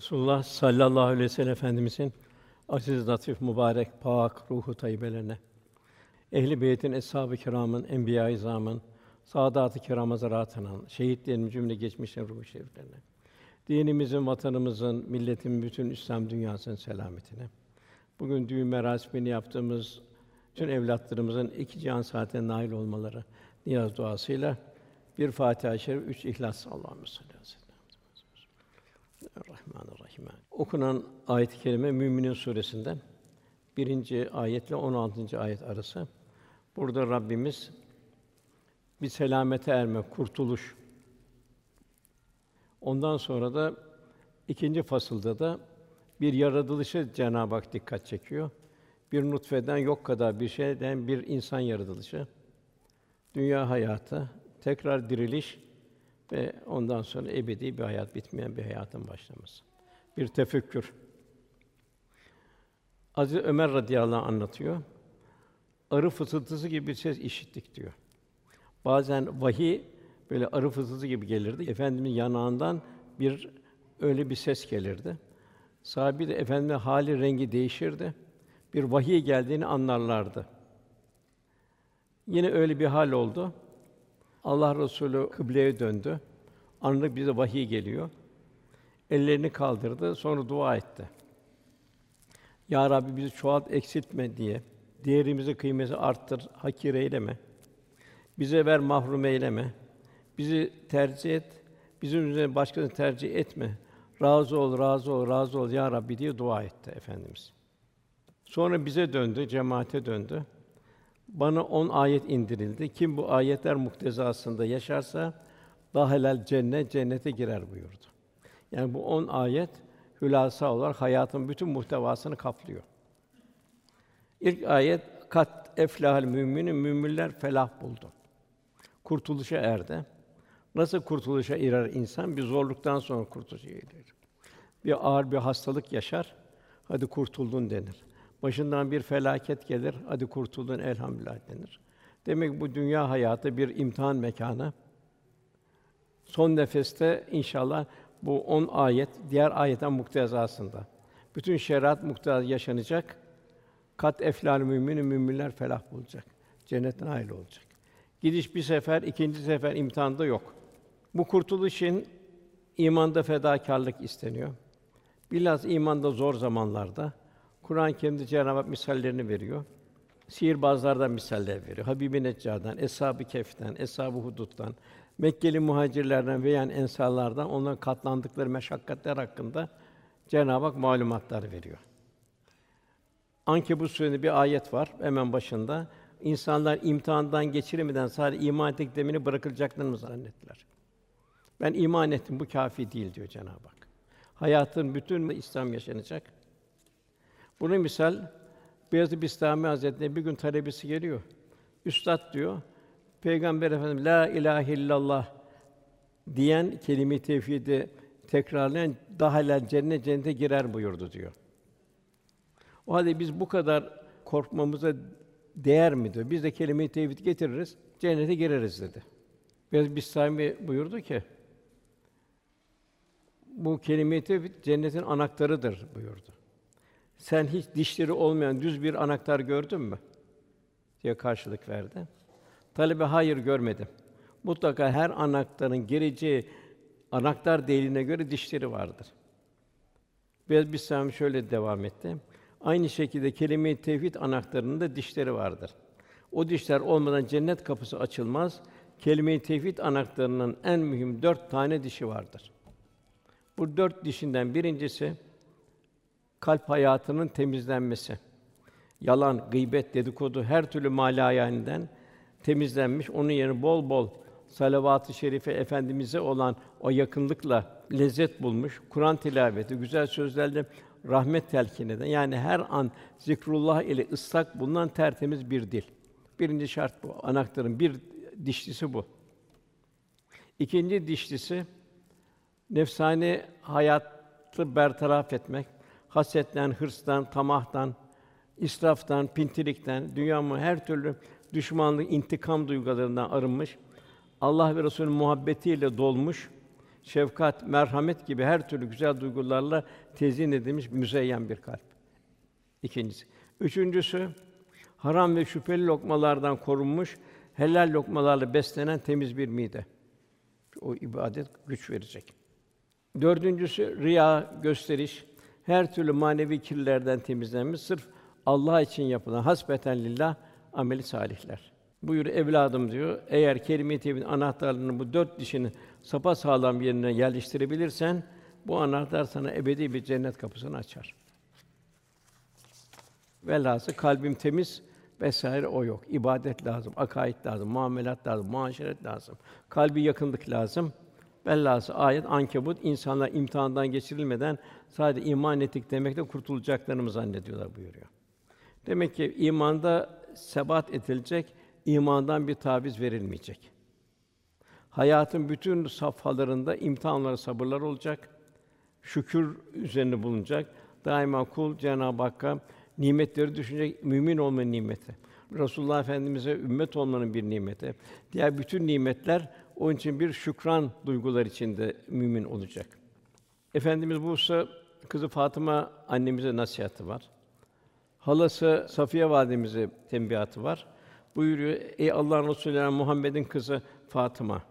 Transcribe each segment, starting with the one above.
Resulullah sallallahu aleyhi ve sellem Efendimizin aziz, latif, mübarek, pak ruhu tayyibelerine, ehli beytin, eshab-ı kiramın, enbiya-i izamın, saadat-ı kiram şehitlerin cümle geçmişlerin ruhu şeriflerine, dinimizin, vatanımızın, milletin bütün İslam dünyasının selametine. Bugün düğün merasimini yaptığımız bütün evlatlarımızın iki cihan saatine nail olmaları niyaz duasıyla bir Fatiha-i Şerif, üç İhlas Allahümme salli aleyhi ve sellem. Rahmanirrahim. Okunan ayet-i kerime Müminin suresinden birinci ayetle 16. ayet arası. Burada Rabbimiz bir selamete erme, kurtuluş. Ondan sonra da ikinci fasılda da bir yaratılışı Cenab-ı Hak dikkat çekiyor. Bir nutfeden yok kadar bir şeyden bir insan yaratılışı. Dünya hayatı, tekrar diriliş ve ondan sonra ebedi bir hayat, bitmeyen bir hayatın başlaması. Bir tefekkür. Aziz Ömer radıyallahu anh anlatıyor. Arı fısıltısı gibi bir ses işittik diyor. Bazen vahiy böyle arı fısıltısı gibi gelirdi. Efendimiz yanağından bir öyle bir ses gelirdi. Sahabi de efendime hali rengi değişirdi. Bir vahiy geldiğini anlarlardı. Yine öyle bir hal oldu. Allah Resulü kıbleye döndü. Anlık bize vahiy geliyor. Ellerini kaldırdı, sonra dua etti. Ya Rabbi bizi çoğalt, eksiltme diye. Değerimizi, kıymeti arttır, hakir eyleme. Bize ver, mahrum eyleme. Bizi tercih et, bizim üzerine başkasını tercih etme. Razı ol, razı ol, razı ol ya Rabbi diye dua etti efendimiz. Sonra bize döndü, cemaate döndü. Bana on ayet indirildi. Kim bu ayetler muktezasında yaşarsa daha helal cennet cennete girer buyurdu. Yani bu on ayet hülasa olarak hayatın bütün muhtevasını kaplıyor. İlk ayet kat eflahal müminin müminler felah buldu. Kurtuluşa erdi. Nasıl kurtuluşa erer insan? Bir zorluktan sonra kurtuluşa erer. Bir ağır bir hastalık yaşar. Hadi kurtuldun denir. Başından bir felaket gelir. Hadi kurtuldun elhamdülillah denir. Demek ki bu dünya hayatı bir imtihan mekanı. Son nefeste inşallah bu on ayet diğer ayetten muktezasında. Bütün şeriat muktezası yaşanacak. Kat eflal müminin müminler felah bulacak. Cennetin aile olacak. Gidiş bir sefer, ikinci sefer imtihanda yok. Bu kurtuluş için imanda fedakarlık isteniyor. Bilhassa imanda zor zamanlarda Kur'an-ı Kerim'de Cenab-ı Hak misallerini veriyor. Sihirbazlardan misaller veriyor. Habib-i Neccar'dan, Eshab-ı Kehf'ten, Eshab-ı Hudud'dan, Mekkeli muhacirlerden veya ensarlardan onların katlandıkları meşakkatler hakkında Cenab-ı Hak malumatlar veriyor. Ankebut suresi bir ayet var hemen başında. İnsanlar imtihandan geçiremeden sadece iman ettiklerini bırakılacaklarını zannettiler. Ben iman ettim, bu kâfi değil diyor Cenab-ı Hak. Hayatın bütün İslam yaşanacak. Bunu misal Beyazıt Bistami Hazretleri bir gün talebesi geliyor. Üstad diyor, Peygamber Efendimiz la ilahe illallah diyen kelime-i tevhidi tekrarlayan daha helal cennet cennete girer buyurdu diyor. O halde biz bu kadar korkmamıza değer mi diyor. Biz de kelime-i tevhid getiririz, cennete gireriz dedi. Biraz Bistami buyurdu ki bu kelime-i tevhid cennetin anahtarıdır buyurdu. Sen hiç dişleri olmayan düz bir anahtar gördün mü? diye karşılık verdi. Talebe hayır görmedim. Mutlaka her anahtarın gireceği anahtar deliğine göre dişleri vardır. Biraz bir şöyle devam etti. Aynı şekilde kelime-i tevhid anahtarının da dişleri vardır. O dişler olmadan cennet kapısı açılmaz. Kelime-i tevhid anahtarının en mühim dört tane dişi vardır. Bu dört dişinden birincisi kalp hayatının temizlenmesi. Yalan, gıybet, dedikodu, her türlü malayaninden temizlenmiş. Onun yerine bol bol salavat-ı şerife efendimize olan o yakınlıkla lezzet bulmuş. Kur'an tilaveti, güzel sözlerle rahmet telkin eden yani her an zikrullah ile ıslak bulunan tertemiz bir dil. Birinci şart bu. Anahtarın bir dişlisi bu. İkinci dişlisi nefsani hayatı bertaraf etmek, hasetten, hırstan, tamahtan, israftan, pintilikten, dünya her türlü düşmanlık, intikam duygularından arınmış, Allah ve Resulü'nün muhabbetiyle dolmuş, şefkat, merhamet gibi her türlü güzel duygularla tezyin edilmiş müzeyyen bir kalp. İkincisi. Üçüncüsü, haram ve şüpheli lokmalardan korunmuş, helal lokmalarla beslenen temiz bir mide. O ibadet güç verecek. Dördüncüsü riya, gösteriş, her türlü manevi kirlerden temizlenmiş, sırf Allah için yapılan hasbeten lillah ameli salihler. Buyur evladım diyor. Eğer kelime-i anahtarlarını bu dört dişini sapa sağlam yerine yerleştirebilirsen bu anahtar sana ebedi bir cennet kapısını açar. Velhâsıl kalbim temiz vesaire o yok. İbadet lazım, akaid lazım, muamelat lazım, muaşeret lazım. Kalbi yakınlık lazım. Velhâsıl ayet Ankebut insanlar imtihandan geçirilmeden sadece iman ettik demekle kurtulacaklarını mı zannediyorlar buyuruyor. Demek ki imanda sebat edilecek, imandan bir taviz verilmeyecek. Hayatın bütün safhalarında imtihanlar, sabırlar olacak. Şükür üzerine bulunacak. Daima kul Cenab-ı Hakk'a nimetleri düşünecek, mümin olmanın nimeti. Resulullah Efendimize ümmet olmanın bir nimeti. Diğer bütün nimetler onun için bir şükran duygular içinde mümin olacak. Efendimiz Musa kızı Fatıma annemize nasihatı var. Halası Safiye validemize tembihatı var. Buyuruyor: Ey Allah'ın Resulü Muhammed'in kızı Fatıma.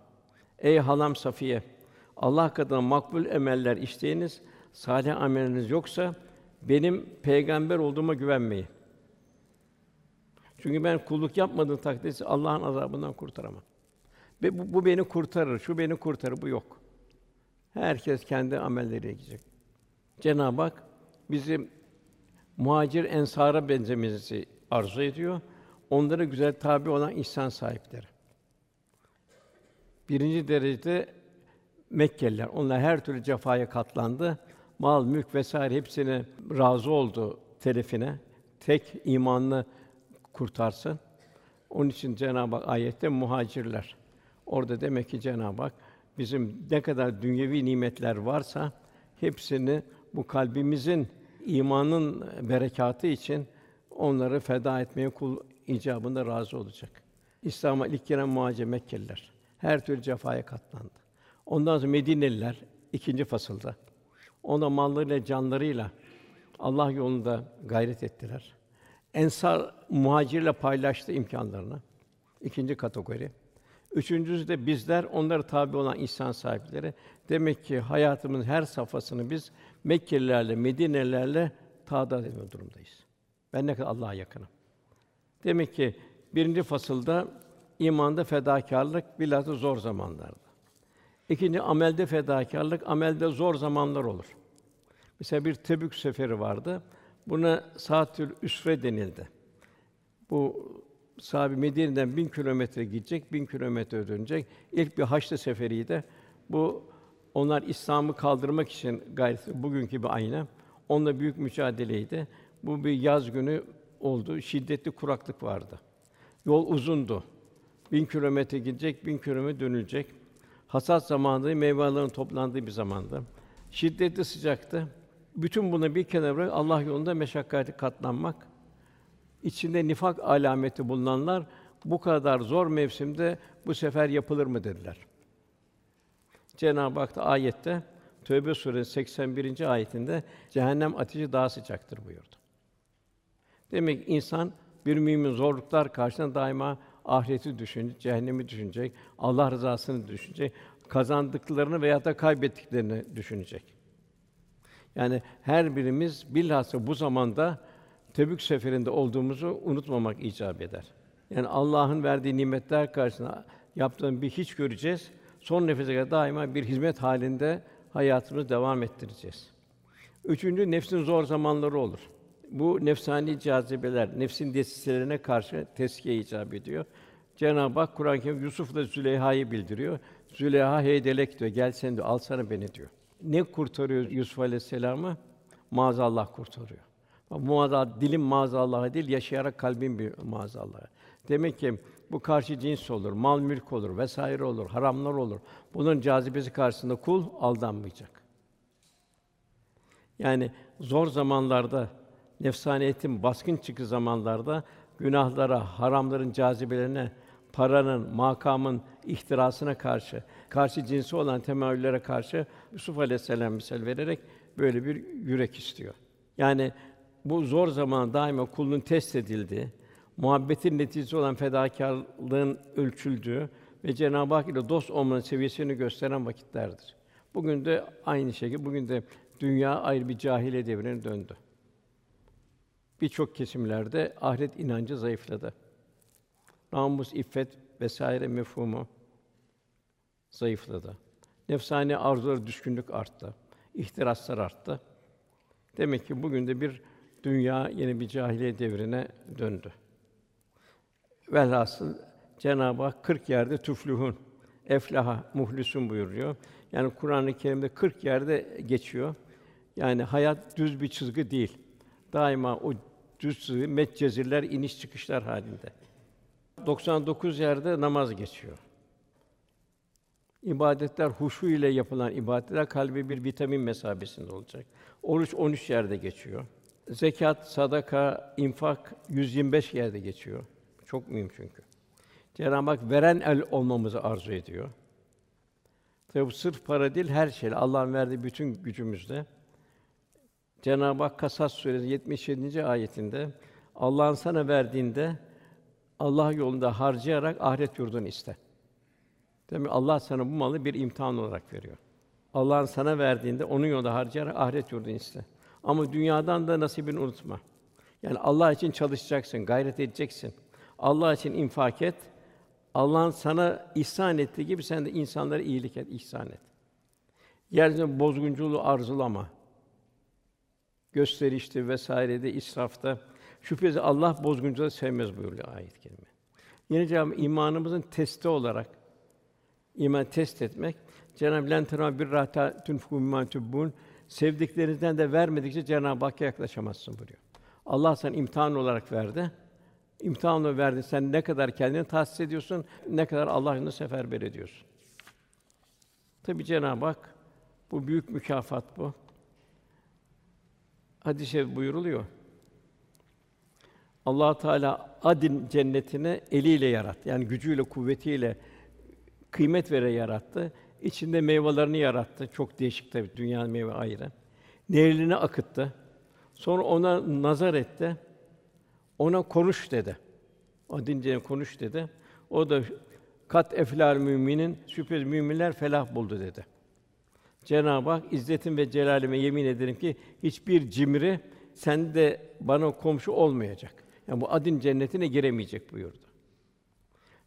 Ey halam Safiye. Allah katında makbul emeller işleyiniz, salih ameliniz yoksa benim peygamber olduğuma güvenmeyin. Çünkü ben kulluk yapmadığım takdirde Allah'ın azabından kurtaramam. Ve bu, bu beni kurtarır, şu beni kurtarır, bu yok. Herkes kendi amelleriyle gidecek. Cenab-ı Hak bizim muhacir ensara benzememizi arzu ediyor. Onlara güzel tabi olan ihsan sahipleri. Birinci derecede Mekkeliler. Onlar her türlü cefaya katlandı. Mal, mülk vesaire hepsine razı oldu telefine. Tek imanını kurtarsın. Onun için Cenab-ı Hak ayette muhacirler. Orada demek ki Cenab-ı Hak bizim ne kadar dünyevi nimetler varsa hepsini bu kalbimizin imanın berekatı için onları feda etmeye kul icabında razı olacak. İslam'a ilk giren muhacir Mekkeliler her türlü cefaya katlandı. Ondan sonra Medineliler ikinci fasılda. Ona mallarıyla, canlarıyla Allah yolunda gayret ettiler. Ensar muhacirle paylaştı imkanlarını. İkinci kategori. Üçüncüsü de bizler onlara tabi olan ihsan sahipleri. Demek ki hayatımızın her safhasını biz Mekkelilerle, Medinelilerle tadat etme durumdayız. Ben ne kadar Allah'a yakınım. Demek ki birinci fasılda imanda fedakarlık bilhassa zor zamanlarda. İkinci amelde fedakarlık, amelde zor zamanlar olur. Mesela bir Tebük seferi vardı. Buna Saatül Üsre denildi. Bu sahabi Medine'den bin kilometre gidecek, bin kilometre dönecek. İlk bir Haçlı seferiydi. Bu onlar İslam'ı kaldırmak için gayret bugünkü bir ayna. Onunla büyük mücadeleydi. Bu bir yaz günü oldu. Şiddetli kuraklık vardı. Yol uzundu. Bin kilometre gidecek, bin kilometre dönülecek. Hasat zamanı, meyvelerin toplandığı bir zamandı. Şiddetli sıcaktı. Bütün bunu bir kenara Allah yolunda meşakkatli katlanmak. İçinde nifak alameti bulunanlar bu kadar zor mevsimde bu sefer yapılır mı dediler. Cenab-ı Hak da ayette Tövbe suresi 81. ayetinde cehennem ateşi daha sıcaktır buyurdu. Demek ki insan bir mümin zorluklar karşısında daima ahireti düşünecek, cehennemi düşünecek, Allah rızasını düşünecek, kazandıklarını veya da kaybettiklerini düşünecek. Yani her birimiz bilhassa bu zamanda Tebük seferinde olduğumuzu unutmamak icap eder. Yani Allah'ın verdiği nimetler karşısında yaptığın bir hiç göreceğiz. Son nefese kadar daima bir hizmet halinde hayatımızı devam ettireceğiz. Üçüncü nefsin zor zamanları olur. Bu nefsani cazibeler, nefsin desiselerine karşı teskiye icap ediyor. Cenab-ı Hak Kur'an-ı Kerim Yusuf'la Züleyha'yı bildiriyor. Züleyha heydelek diyor, gel sen de al sana beni diyor. Ne kurtarıyor Yusuf Aleyhisselam'ı? Maazallah kurtarıyor. Muazza dilim maazallah değil, yaşayarak kalbin bir maazallah. Demek ki bu karşı cins olur, mal mülk olur vesaire olur, haramlar olur. Bunun cazibesi karşısında kul aldanmayacak. Yani zor zamanlarda nefsaniyetin baskın çıkı zamanlarda günahlara, haramların cazibelerine paranın, makamın ihtirasına karşı, karşı cinsi olan temayüllere karşı Yusuf Aleyhisselam misal vererek böyle bir yürek istiyor. Yani bu zor zaman daima kulun test edildiği, muhabbetin neticesi olan fedakârlığın ölçüldüğü ve Cenab-ı Hak ile dost olmanın seviyesini gösteren vakitlerdir. Bugün de aynı şekilde bugün de dünya ayrı bir cahiliye devrine döndü. Birçok kesimlerde ahiret inancı zayıfladı. Namus, iffet vesaire mefhumu zayıfladı. Nefsani arzulara düşkünlük arttı. İhtiraslar arttı. Demek ki bugün de bir dünya yeni bir cahiliye devrine döndü. Velhasıl Cenab-ı Hak 40 yerde tufluhun, eflaha, muhlisun buyuruyor. Yani Kur'an-ı Kerim'de 40 yerde geçiyor. Yani hayat düz bir çizgi değil. Daima o düz çizgi metcezirler, iniş çıkışlar halinde. 99 yerde namaz geçiyor. İbadetler huşu ile yapılan ibadetler kalbi bir vitamin mesabesinde olacak. Oruç 13 yerde geçiyor. Zekat, sadaka, infak 125 yerde geçiyor. Çok mühim çünkü. Cenab-ı Hak veren el olmamızı arzu ediyor. Tabi bu sırf para değil, her şey. Allah'ın verdiği bütün gücümüzle. Cenab-ı Hak Kasas suresi 77. ayetinde Allah'ın sana verdiğinde Allah yolunda harcayarak ahiret yurdunu iste. Demek Allah sana bu malı bir imtihan olarak veriyor. Allah'ın sana verdiğinde onun yolunda harcayarak ahiret yurdunu iste. Ama dünyadan da nasibini unutma. Yani Allah için çalışacaksın, gayret edeceksin. Allah için infak et. Allah'ın sana ihsan ettiği gibi sen de insanlara iyilik et, ihsan et. Yeryüzünde bozgunculuğu arzulama. Gösterişte vesairede, israfta şüphesiz Allah bozguncuları sevmez buyuruyor ayet-i. Yine Cenab-ı imanımızın testi olarak iman test etmek Cenab-ı Lentera bir rahta tunfu mimma tubbun sevdiklerinizden de vermedikçe Cenab-ı Hakk'a yaklaşamazsın buyuruyor. Allah sana imtihan olarak verdi. İmtihanla verdi. Sen ne kadar kendini tahsis ediyorsun, ne kadar Allah'ını seferber ediyorsun. Tabi Cenab-ı Hak bu büyük mükafat bu. Hadis-i şerif buyuruluyor. Allah Teala Adin cennetini eliyle yarattı. Yani gücüyle, kuvvetiyle kıymet vere yarattı. İçinde meyvelerini yarattı. Çok değişik tabii dünyanın meyve ayrı. Nehirlerini akıttı. Sonra ona nazar etti. Ona konuş dedi. Adin cennet konuş dedi. O da kat eflal müminin şüphesiz müminler felah buldu dedi. Cenab-ı Hak izzetim ve celalime yemin ederim ki hiçbir cimri sen de bana komşu olmayacak. Yani bu adin cennetine giremeyecek buyurdu.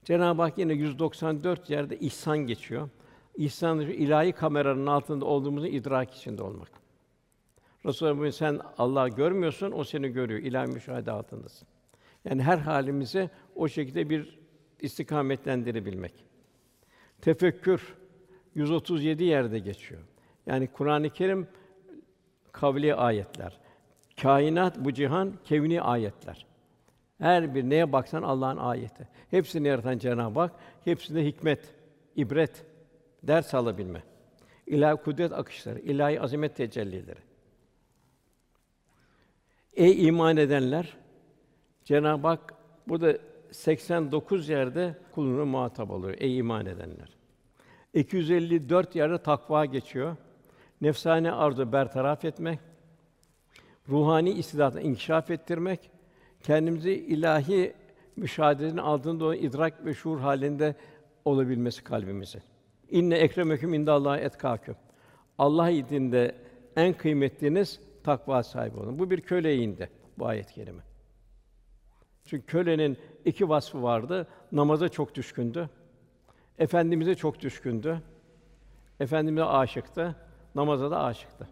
Cenab-ı Hak yine 194 yerde ihsan geçiyor. İhsan ilahi kameranın altında olduğumuzu idrak içinde olmak. Resulullah sen Allah'ı görmüyorsun, o seni görüyor. İlahi müşahede altındasın. Yani her halimizi o şekilde bir istikametlendirebilmek. Tefekkür 137 yerde geçiyor. Yani Kur'an-ı Kerim kavli ayetler. Kainat bu cihan kevni ayetler. Her bir neye baksan Allah'ın ayeti. Hepsini yaratan Cenab-ı Hak, hepsinde hikmet, ibret, ders alabilme. İlahi kudret akışları, ilahi azamet tecellileri. Ey iman edenler! Cenab-ı Hak burada 89 yerde kulunu muhatap alıyor. Ey iman edenler! 254 yerde takva geçiyor. Nefsane arzu bertaraf etmek, ruhani istidatı inkişaf ettirmek, kendimizi ilahi müşahedenin altında olan idrak ve şuur halinde olabilmesi kalbimizi. İnne ekremeküm indallahi etkâküm. Allah indinde en kıymetliniz takva sahibi olun. Bu bir köle indi bu ayet-i kerime. Çünkü kölenin iki vasfı vardı. Namaza çok düşkündü. Efendimize çok düşkündü. Efendimize aşıktı. Namaza da aşıktı.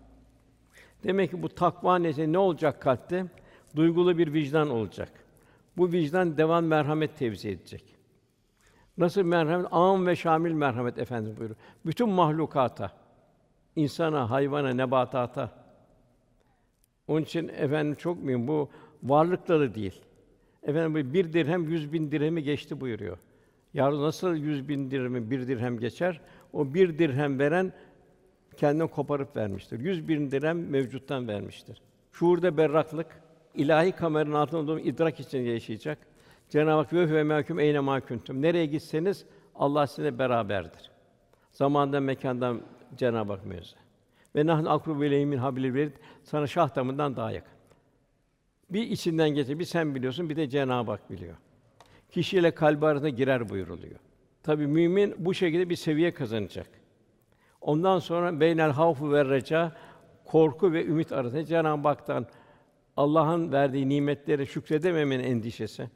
Demek ki bu takva neyse ne olacak kalpte? Duygulu bir vicdan olacak. Bu vicdan devam merhamet tevzi edecek. Nasıl merhamet? Âm ve şamil merhamet Efendimiz buyuruyor. Bütün mahlukata, insana, hayvana, nebatata. Onun için efendim çok mühim bu varlıkları değil. Efendim bir dirhem yüz bin dirhemi geçti buyuruyor. Yarın nasıl yüz bin dirhemi bir dirhem geçer? O bir dirhem veren kendinden koparıp vermiştir. Yüz bin dirhem mevcuttan vermiştir. Şuurda berraklık, ilahi kameranın altında olduğum idrak içinde yaşayacak. Cenab-ı Hak ve ve mahkum eyne ma kuntum. Nereye gitseniz Allah sizinle beraberdir. Zamandan mekandan Cenab-ı Hak münezzeh. Ve nahnu akru ve min hablil. Sana şah damından daha yakın. Bir içinden geçer, bir sen biliyorsun, bir de Cenab-ı Hak biliyor. Kişiyle kalbi arasında girer buyuruluyor. Tabi mümin bu şekilde bir seviye kazanacak. Ondan sonra beynel havfu ve reca korku ve ümit arasında Cenab-ı Hak'tan Allah'ın verdiği nimetleri şükredememenin endişesi.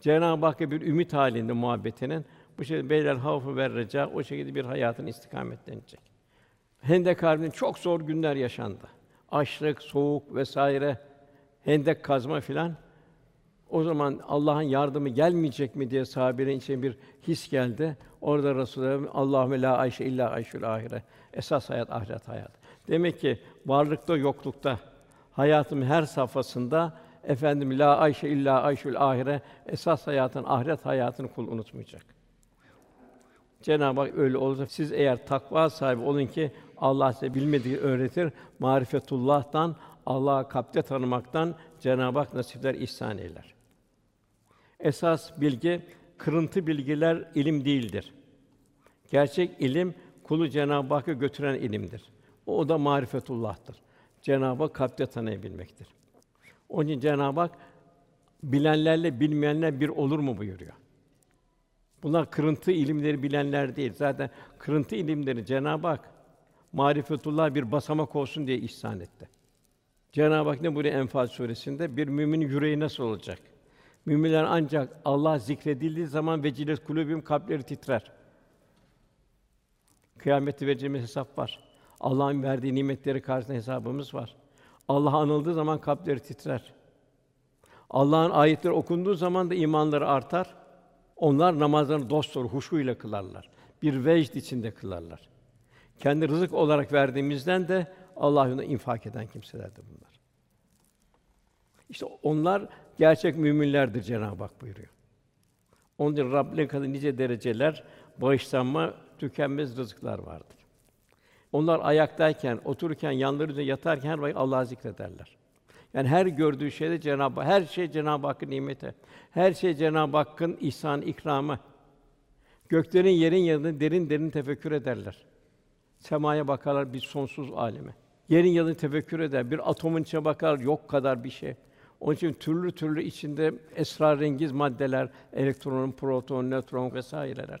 Cenab-ı Hakk'a bir ümit halinde muhabbetinin bu şekilde beynel havfu ve o şekilde bir hayatın istikametlenecek. Hendek Harbi'nin çok zor günler yaşandı. Açlık, soğuk vesaire, hendek kazma filan. O zaman Allah'ın yardımı gelmeyecek mi diye sahabenin içine bir his geldi. Orada Resulullah Allahümme la ayşe illa ayşül ahire. Esas hayat ahiret hayat. Demek ki varlıkta yoklukta hayatın her safhasında efendim la ayşe illa ayşül ahire esas hayatın ahiret hayatını kul unutmayacak. Cenab-ı Hak öyle olursa siz eğer takva sahibi olun ki Allah size bilmediği öğretir. Marifetullah'tan Allah'ı kalpte tanımaktan Cenab-ı Hak nasipler ihsan eyler. Esas bilgi kırıntı bilgiler ilim değildir. Gerçek ilim kulu Cenab-ı Hakk'a götüren ilimdir. O, o da marifetullah'tır. Cenab-ı Hak kalpte tanıyabilmektir. Onun için Cenab-ı Hak bilenlerle bilmeyenler bir olur mu buyuruyor. Bunlar kırıntı ilimleri bilenler değil. Zaten kırıntı ilimleri Cenab-ı Hak marifetullah bir basamak olsun diye ihsan etti. Cenab-ı Hak ne buyuruyor Enfal suresinde? Bir müminin yüreği nasıl olacak? Müminler ancak Allah zikredildiği zaman vecilet kulübüm kalpleri titrer. Kıyamette vereceğimiz hesap var. Allah'ın verdiği nimetleri karşısında hesabımız var. Allah anıldığı zaman kalpleri titrer. Allah'ın ayetleri okunduğu zaman da imanları artar. Onlar namazlarını dosdoğru huşuyla kılarlar. Bir vecd içinde kılarlar. Kendi rızık olarak verdiğimizden de Allah infak eden kimselerdir bunlar. İşte onlar gerçek müminlerdir Cenab-ı Hak buyuruyor. Onun için Rabbine kadar nice dereceler, bağışlanma, tükenmez rızıklar vardır. Onlar ayaktayken, otururken, yanları üzerinde yatarken her vakit Allah'ı zikrederler. Yani her gördüğü şeyde Cenab-ı her şey Cenab-ı Hakk'ın nimeti. Her şey Cenab-ı Hakk'ın ihsan ikramı. Göklerin yerin yanında derin derin tefekkür ederler. Semaya bakarlar bir sonsuz aleme. Yerin yanında tefekkür eder. Bir atomun içine bakar yok kadar bir şey. Onun için türlü türlü içinde esrarengiz maddeler, elektron, proton, nötron vesaireler.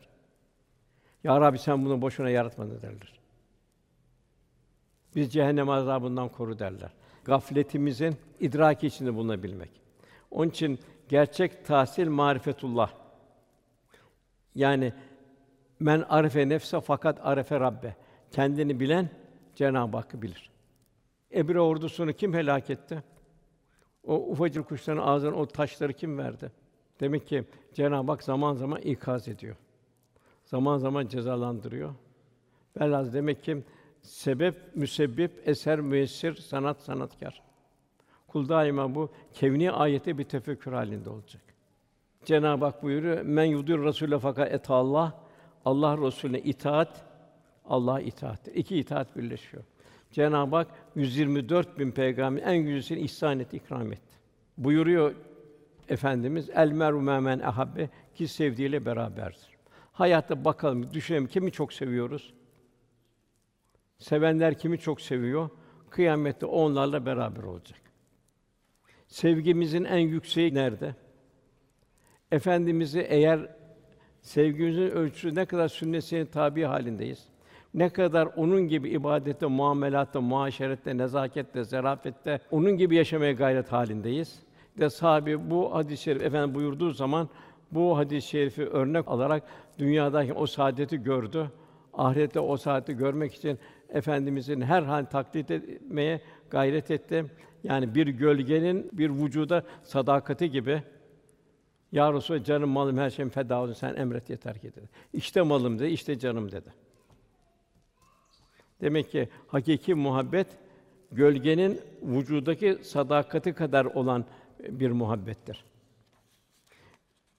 Ya Rabbi sen bunu boşuna yaratmadın derler. Biz cehennem azabından koru derler. Gafletimizin idraki içinde bulunabilmek. Onun için gerçek tahsil marifetullah. Yani men arife nefse fakat arife rabbe. Kendini bilen Cenab-ı Hakk'ı bilir. Ebre ordusunu kim helak etti? O ufacık kuşların ağzına o taşları kim verdi? Demek ki Cenab-ı Hak zaman zaman ikaz ediyor. Zaman zaman cezalandırıyor. Velhâsıl demek ki sebep, müsebbip, eser, müessir, sanat, sanatkar. Kul daima bu kevni ayete bir tefekkür halinde olacak. Cenab-ı Hak buyuruyor: "Men yudur Rasûle fakat et Allah." Allah Resulüne itaat, Allah itaat. İki itaat birleşiyor. Cenab-ı Hak 124 bin peygamber en güzelsini ihsan etti, ikram etti. Buyuruyor Efendimiz el meru men ahabbe ki sevdiğiyle beraberdir. Hayatta bakalım, düşünelim kimi çok seviyoruz? Sevenler kimi çok seviyor? Kıyamette onlarla beraber olacak. Sevgimizin en yükseği nerede? Efendimizi eğer sevgimizin ölçüsü ne kadar sünnetine tabi halindeyiz. Ne kadar onun gibi ibadette, muamelatta, muaşerette, nezakette, zarafette onun gibi yaşamaya gayret halindeyiz. De sahabi bu hadis-i şerif efendim buyurduğu zaman bu hadis-i şerifi örnek alarak dünyadaki o saadeti gördü. Ahirette o saadeti görmek için efendimizin her hal taklit etmeye gayret etti. Yani bir gölgenin bir vücuda sadakati gibi ya Resulallah, canım malım her şeyim feda olsun sen emret yeter ki dedi. İşte malım dedi, işte canım dedi. Demek ki hakiki muhabbet gölgenin vücudaki sadakati kadar olan bir muhabbettir.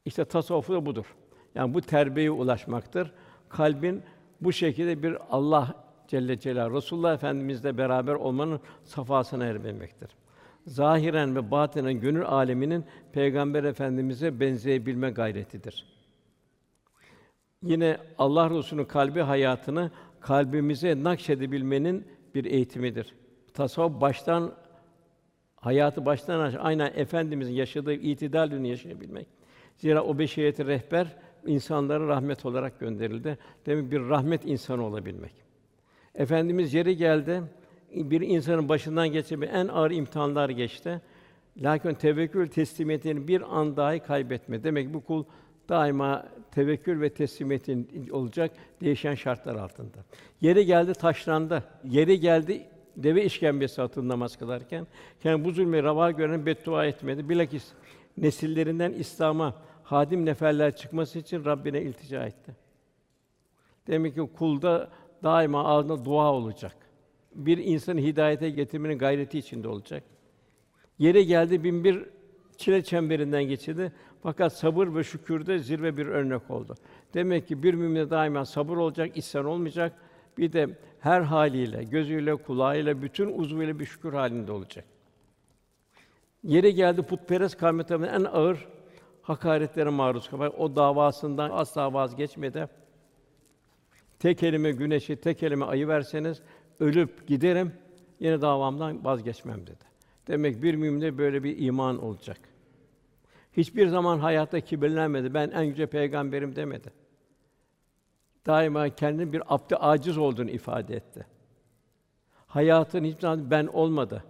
İşte tasavvuf da budur. Yani bu terbiyeye ulaşmaktır. Kalbin bu şekilde bir Allah Celle Celal Resulullah Efendimizle beraber olmanın safasına ermektir. zahiren ve batinen gönül aleminin Peygamber Efendimize benzeyebilme gayretidir. Yine Allah Resulü'nün kalbi hayatını kalbimize nakşedebilmenin bir eğitimidir. Tasavvuf baştan hayatı baştan aşağı aynen efendimizin yaşadığı itidal dünü yaşayabilmek. Zira o beşeriyeti rehber insanlara rahmet olarak gönderildi. Demek bir rahmet insanı olabilmek. Efendimiz yeri geldi, bir insanın başından geçen en ağır imtihanlar geçti. Lakin tevekkül teslimiyetini bir an dahi kaybetme. Demek ki bu kul daima tevekkül ve teslimiyetin olacak değişen şartlar altında. Yeri geldi taşlandı. Yeri geldi deve işkembesi altında namaz kılarken yani bu zulmü rava gören beddua etmedi. Bilakis nesillerinden İslam'a hadim neferler çıkması için Rabbine iltica etti. Demek ki kulda daima ağzında dua olacak. Bir insanı hidayete getirmenin gayreti içinde olacak. Yere geldi bin bir çile çemberinden geçirdi. Fakat sabır ve şükürde zirve bir örnek oldu. Demek ki bir mümin daima sabır olacak, isyan olmayacak. Bir de her haliyle, gözüyle, kulağıyla, bütün uzvuyla bir şükür halinde olacak. Yere geldi putperest kavmi en ağır hakaretlere maruz kalmak. O davasından asla vazgeçmedi. Tek elime güneşi, tek elime ayı verseniz ölüp giderim, yine davamdan vazgeçmem dedi. Demek bir müminde böyle bir iman olacak. Hiçbir zaman hayatta kibirlenmedi. Ben en yüce peygamberim demedi. Daima kendini bir abd aciz olduğunu ifade etti. Hayatın hiçbir zaman ben olmadı.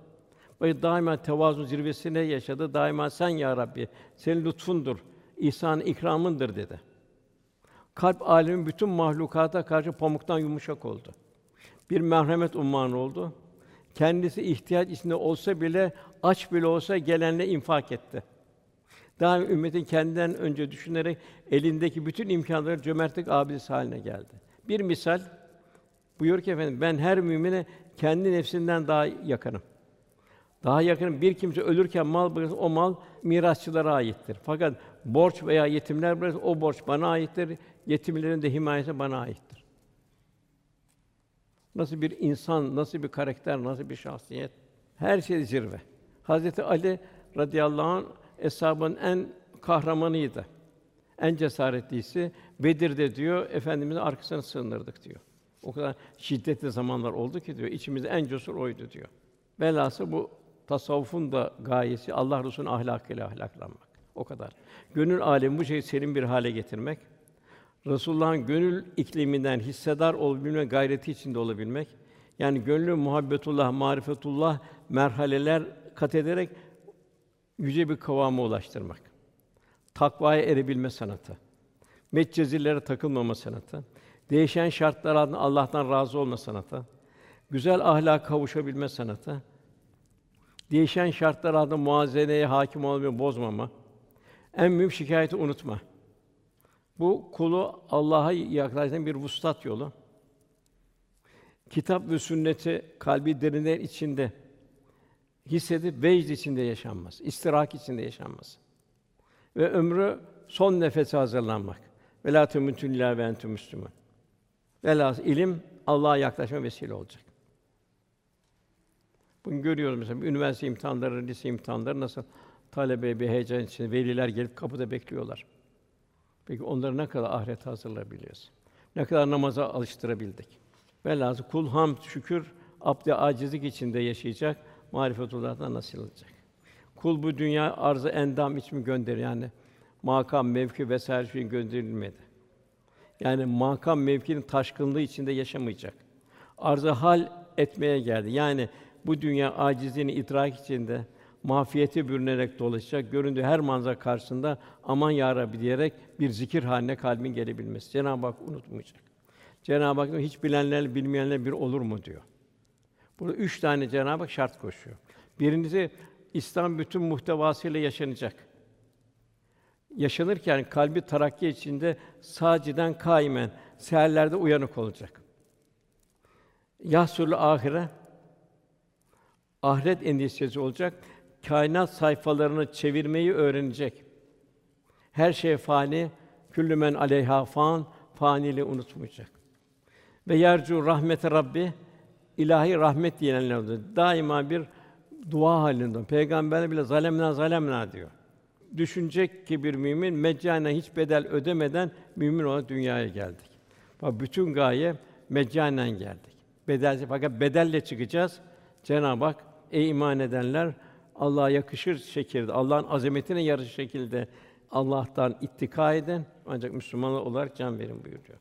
Ve daima tevazu zirvesine yaşadı. Daima sen ya Rabbi, senin lütfundur, ihsan ikramındır dedi. Kalp alemin bütün mahlukata karşı pamuktan yumuşak oldu. Bir merhamet umman oldu. Kendisi ihtiyaç içinde olsa bile aç bile olsa gelenle infak etti. Daha ümmetin kendinden önce düşünerek elindeki bütün imkanları cömertlik abidesi haline geldi. Bir misal buyur ki efendim ben her mümine kendi nefsinden daha yakınım. Daha yakın bir kimse ölürken mal bırakırsa o mal mirasçılara aittir. Fakat borç veya yetimler bırakırsa o borç bana aittir. Yetimlerin de himayesi bana aittir. Nasıl bir insan, nasıl bir karakter, nasıl bir şahsiyet? Her şey zirve. Hazreti Ali radıyallahu anh eshabın en kahramanıydı. En cesaretlisi Bedir'de diyor efendimizin arkasına sığınırdık diyor. O kadar şiddetli zamanlar oldu ki diyor içimizde en cesur oydu diyor. Velhâsıl bu tasavvufun da gayesi Allah Resulü'nün ahlakıyla ahlaklanmak. O kadar. Gönül alemi bu şeyi serin bir hale getirmek. Resulullah'ın gönül ikliminden hissedar olabilme gayreti içinde olabilmek. Yani gönlü muhabbetullah, marifetullah merhaleler kat ederek yüce bir kıvama ulaştırmak. Takvaya erebilme sanatı. Metcezillere takılmama sanatı. Değişen şartlar altında Allah'tan razı olma sanatı. Güzel ahlak kavuşabilme sanatı. Değişen şartlar altında muazeneye hakim olmayı bozmama. En mühim şikayeti unutma. Bu kulu Allah'a yaklaştıran bir vuslat yolu. Kitap ve sünneti kalbi derinler içinde hissedip vecd içinde yaşanmaz, istirak içinde yaşanmaz. Ve ömrü son nefese hazırlanmak. Ve la temutun illa ve entum müslüman. Velhâsıl ilim Allah'a yaklaşma vesile olacak. Bugün görüyoruz mesela üniversite imtihanları, lise imtihanları nasıl talebe bir heyecan içinde veliler gelip kapıda bekliyorlar. Peki onları ne kadar ahiret hazırlayabiliyoruz? Ne kadar namaza alıştırabildik? Velhâsıl kul hamd, şükür, abd acizlik içinde yaşayacak, marifetullah'tan nasıl olacak? Kul bu dünya arzı endam için gönder yani makam, mevki vesaire şeyin gönderilmedi. Yani makam mevkinin taşkınlığı içinde yaşamayacak. Arzı hal etmeye geldi. Yani bu dünya acizliğini idrak içinde mafiyete bürünerek dolaşacak. Göründüğü her manzara karşısında aman ya Rabbi diyerek bir zikir haline kalbin gelebilmesi. Cenab-ı Hak unutmayacak. Cenab-ı Hak hiç bilenler bilmeyenler bir olur mu diyor. Burada üç tane Cenab-ı Hak şart koşuyor. Birincisi İslam bütün muhtevasıyla yaşanacak. Yaşanırken kalbi tarakki içinde saciden kaimen seherlerde uyanık olacak. Yahsulü ahire ahiret endişesi olacak. Kainat sayfalarını çevirmeyi öğrenecek. Her şey fani, küllü men aleyha fan, faniliği unutmayacak. Ve yercu rahmete Rabbi ilahi rahmet diyenler oldu. Daima bir dua halinde. Peygamber bile zalemna zalemna diyor. Düşünecek ki bir mümin meccanen hiç bedel ödemeden mümin olarak dünyaya geldik. Bak bütün gaye meccanen geldik. Bedelsiz fakat bedelle çıkacağız. Cenab-ı Hak ey iman edenler Allah'a yakışır şekilde, Allah'ın azametine yarışır şekilde Allah'tan ittika edin ancak Müslüman olarak can verin buyuruyor.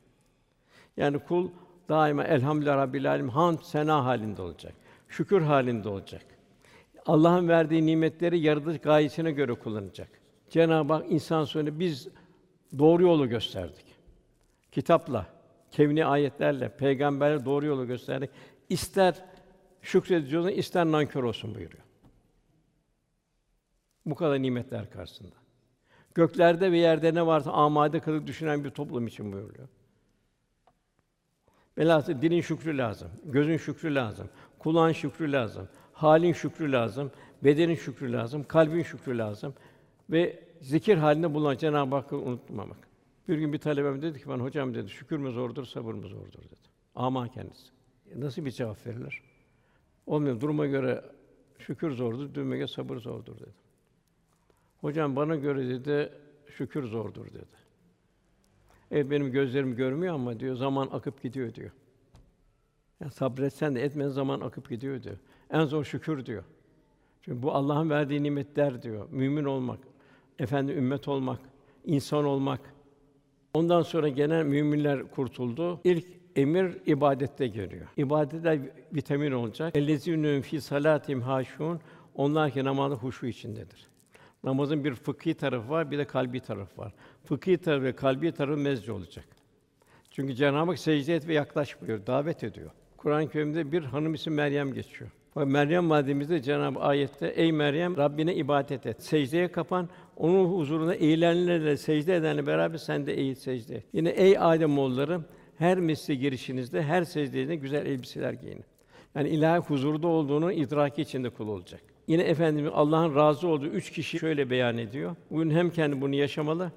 Yani kul daima elhamdülillah rabbil alemin hamd sena halinde olacak. Şükür halinde olacak. Allah'ın verdiği nimetleri yaratılış gayesine göre kullanacak. Cenab-ı Hak insan sonra biz doğru yolu gösterdik. Kitapla, kevni ayetlerle, peygamberle doğru yolu gösterdik. İster şükredici olsun, ister nankör olsun buyuruyor. Bu kadar nimetler karşısında. Göklerde ve yerde ne varsa amade kılıp düşünen bir toplum için buyuruyor. Velhâsıl dilin şükrü lazım, gözün şükrü lazım, kulağın şükrü lazım, halin şükrü lazım, bedenin şükrü lazım, kalbin şükrü lazım ve zikir halinde bulunan Cenab-ı Hakk'ı unutmamak. Bir gün bir talebem dedi ki ben hocam dedi şükür mü zordur, sabır mı zordur dedi. Ama kendisi. Nasıl bir cevap verilir? Olmuyor. Duruma göre şükür zordur, duruma göre sabır zordur dedi. Hocam bana göre dedi şükür zordur dedi. Evet benim gözlerim görmüyor ama diyor zaman akıp gidiyor diyor. Ya sabretsen de etmen zaman akıp gidiyor diyor. En zor şükür diyor. Çünkü bu Allah'ın verdiği nimetler diyor. Mümin olmak, efendi ümmet olmak, insan olmak. Ondan sonra gelen müminler kurtuldu. İlk emir ibadette geliyor. İbadette vitamin olacak. Ellezînû fî salâtim haşûn. Onlar ki namazda huşu içindedir. Namazın bir fıkhi tarafı var, bir de kalbi tarafı var. Fıkhi tarafı ve kalbi tarafı mezci olacak. Çünkü Cenab-ı Hak secde et ve yaklaş buyuruyor, davet ediyor. Kur'an-ı Kerim'de bir hanım ismi Meryem geçiyor. Fakat Meryem validemizde Cenab-ı ayette ey Meryem Rabbine ibadet et. Secdeye kapan. Onun huzuruna eğilenlerle secde edenle beraber sen de eğil secde et. Yine ey Adem oğulları her mesle girişinizde, her secdede güzel elbiseler giyinin. Yani ilahi huzurda olduğunu idraki içinde kul olacak. Yine efendimiz Allah'ın razı olduğu üç kişi şöyle beyan ediyor. Bugün hem kendi bunu yaşamalı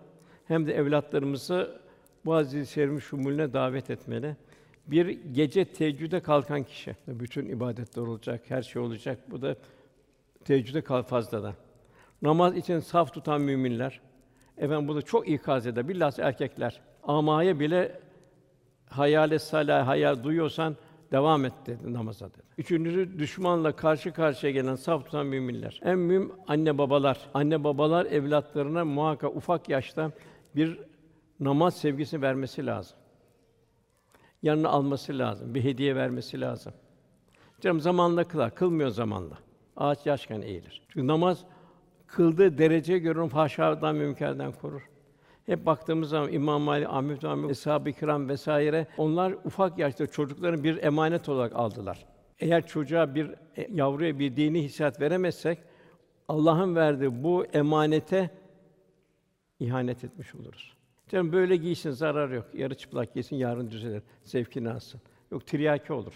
hem de evlatlarımızı bu aziz şerifin şumulüne davet etmeli. Bir gece teheccüde kalkan kişi. Bütün ibadetler olacak, her şey olacak. Bu da teheccüde kal fazladan. Namaz için saf tutan müminler. Efendim bu da çok ikaz eder. Bilhassa erkekler. Amaya bile hayale salih hayal duyuyorsan devam et dedi namaza dedi. Üçüncüsü düşmanla karşı karşıya gelen saf tutan müminler. En mühim anne babalar. Anne babalar evlatlarına muhakkak ufak yaşta bir namaz sevgisi vermesi lazım. Yanına alması lazım, bir hediye vermesi lazım. Canım zamanla kılar, kılmıyor zamanla. Ağaç yaşken eğilir. Çünkü namaz kıldığı dereceye göre onu fahşadan, münkerden korur. Hep baktığımız zaman İmam Ahmed bin Hanbel, Eshab-ı Kiram vesaire onlar ufak yaşta çocukların bir emanet olarak aldılar. Eğer çocuğa bir e, yavruya bir dini hissiyat veremezsek Allah'ın verdiği bu emanete ihanet etmiş oluruz. Canım böyle giysin zarar yok. Yarı çıplak giysin yarın düzelir. Zevkini alsın. Yok tiryaki olur.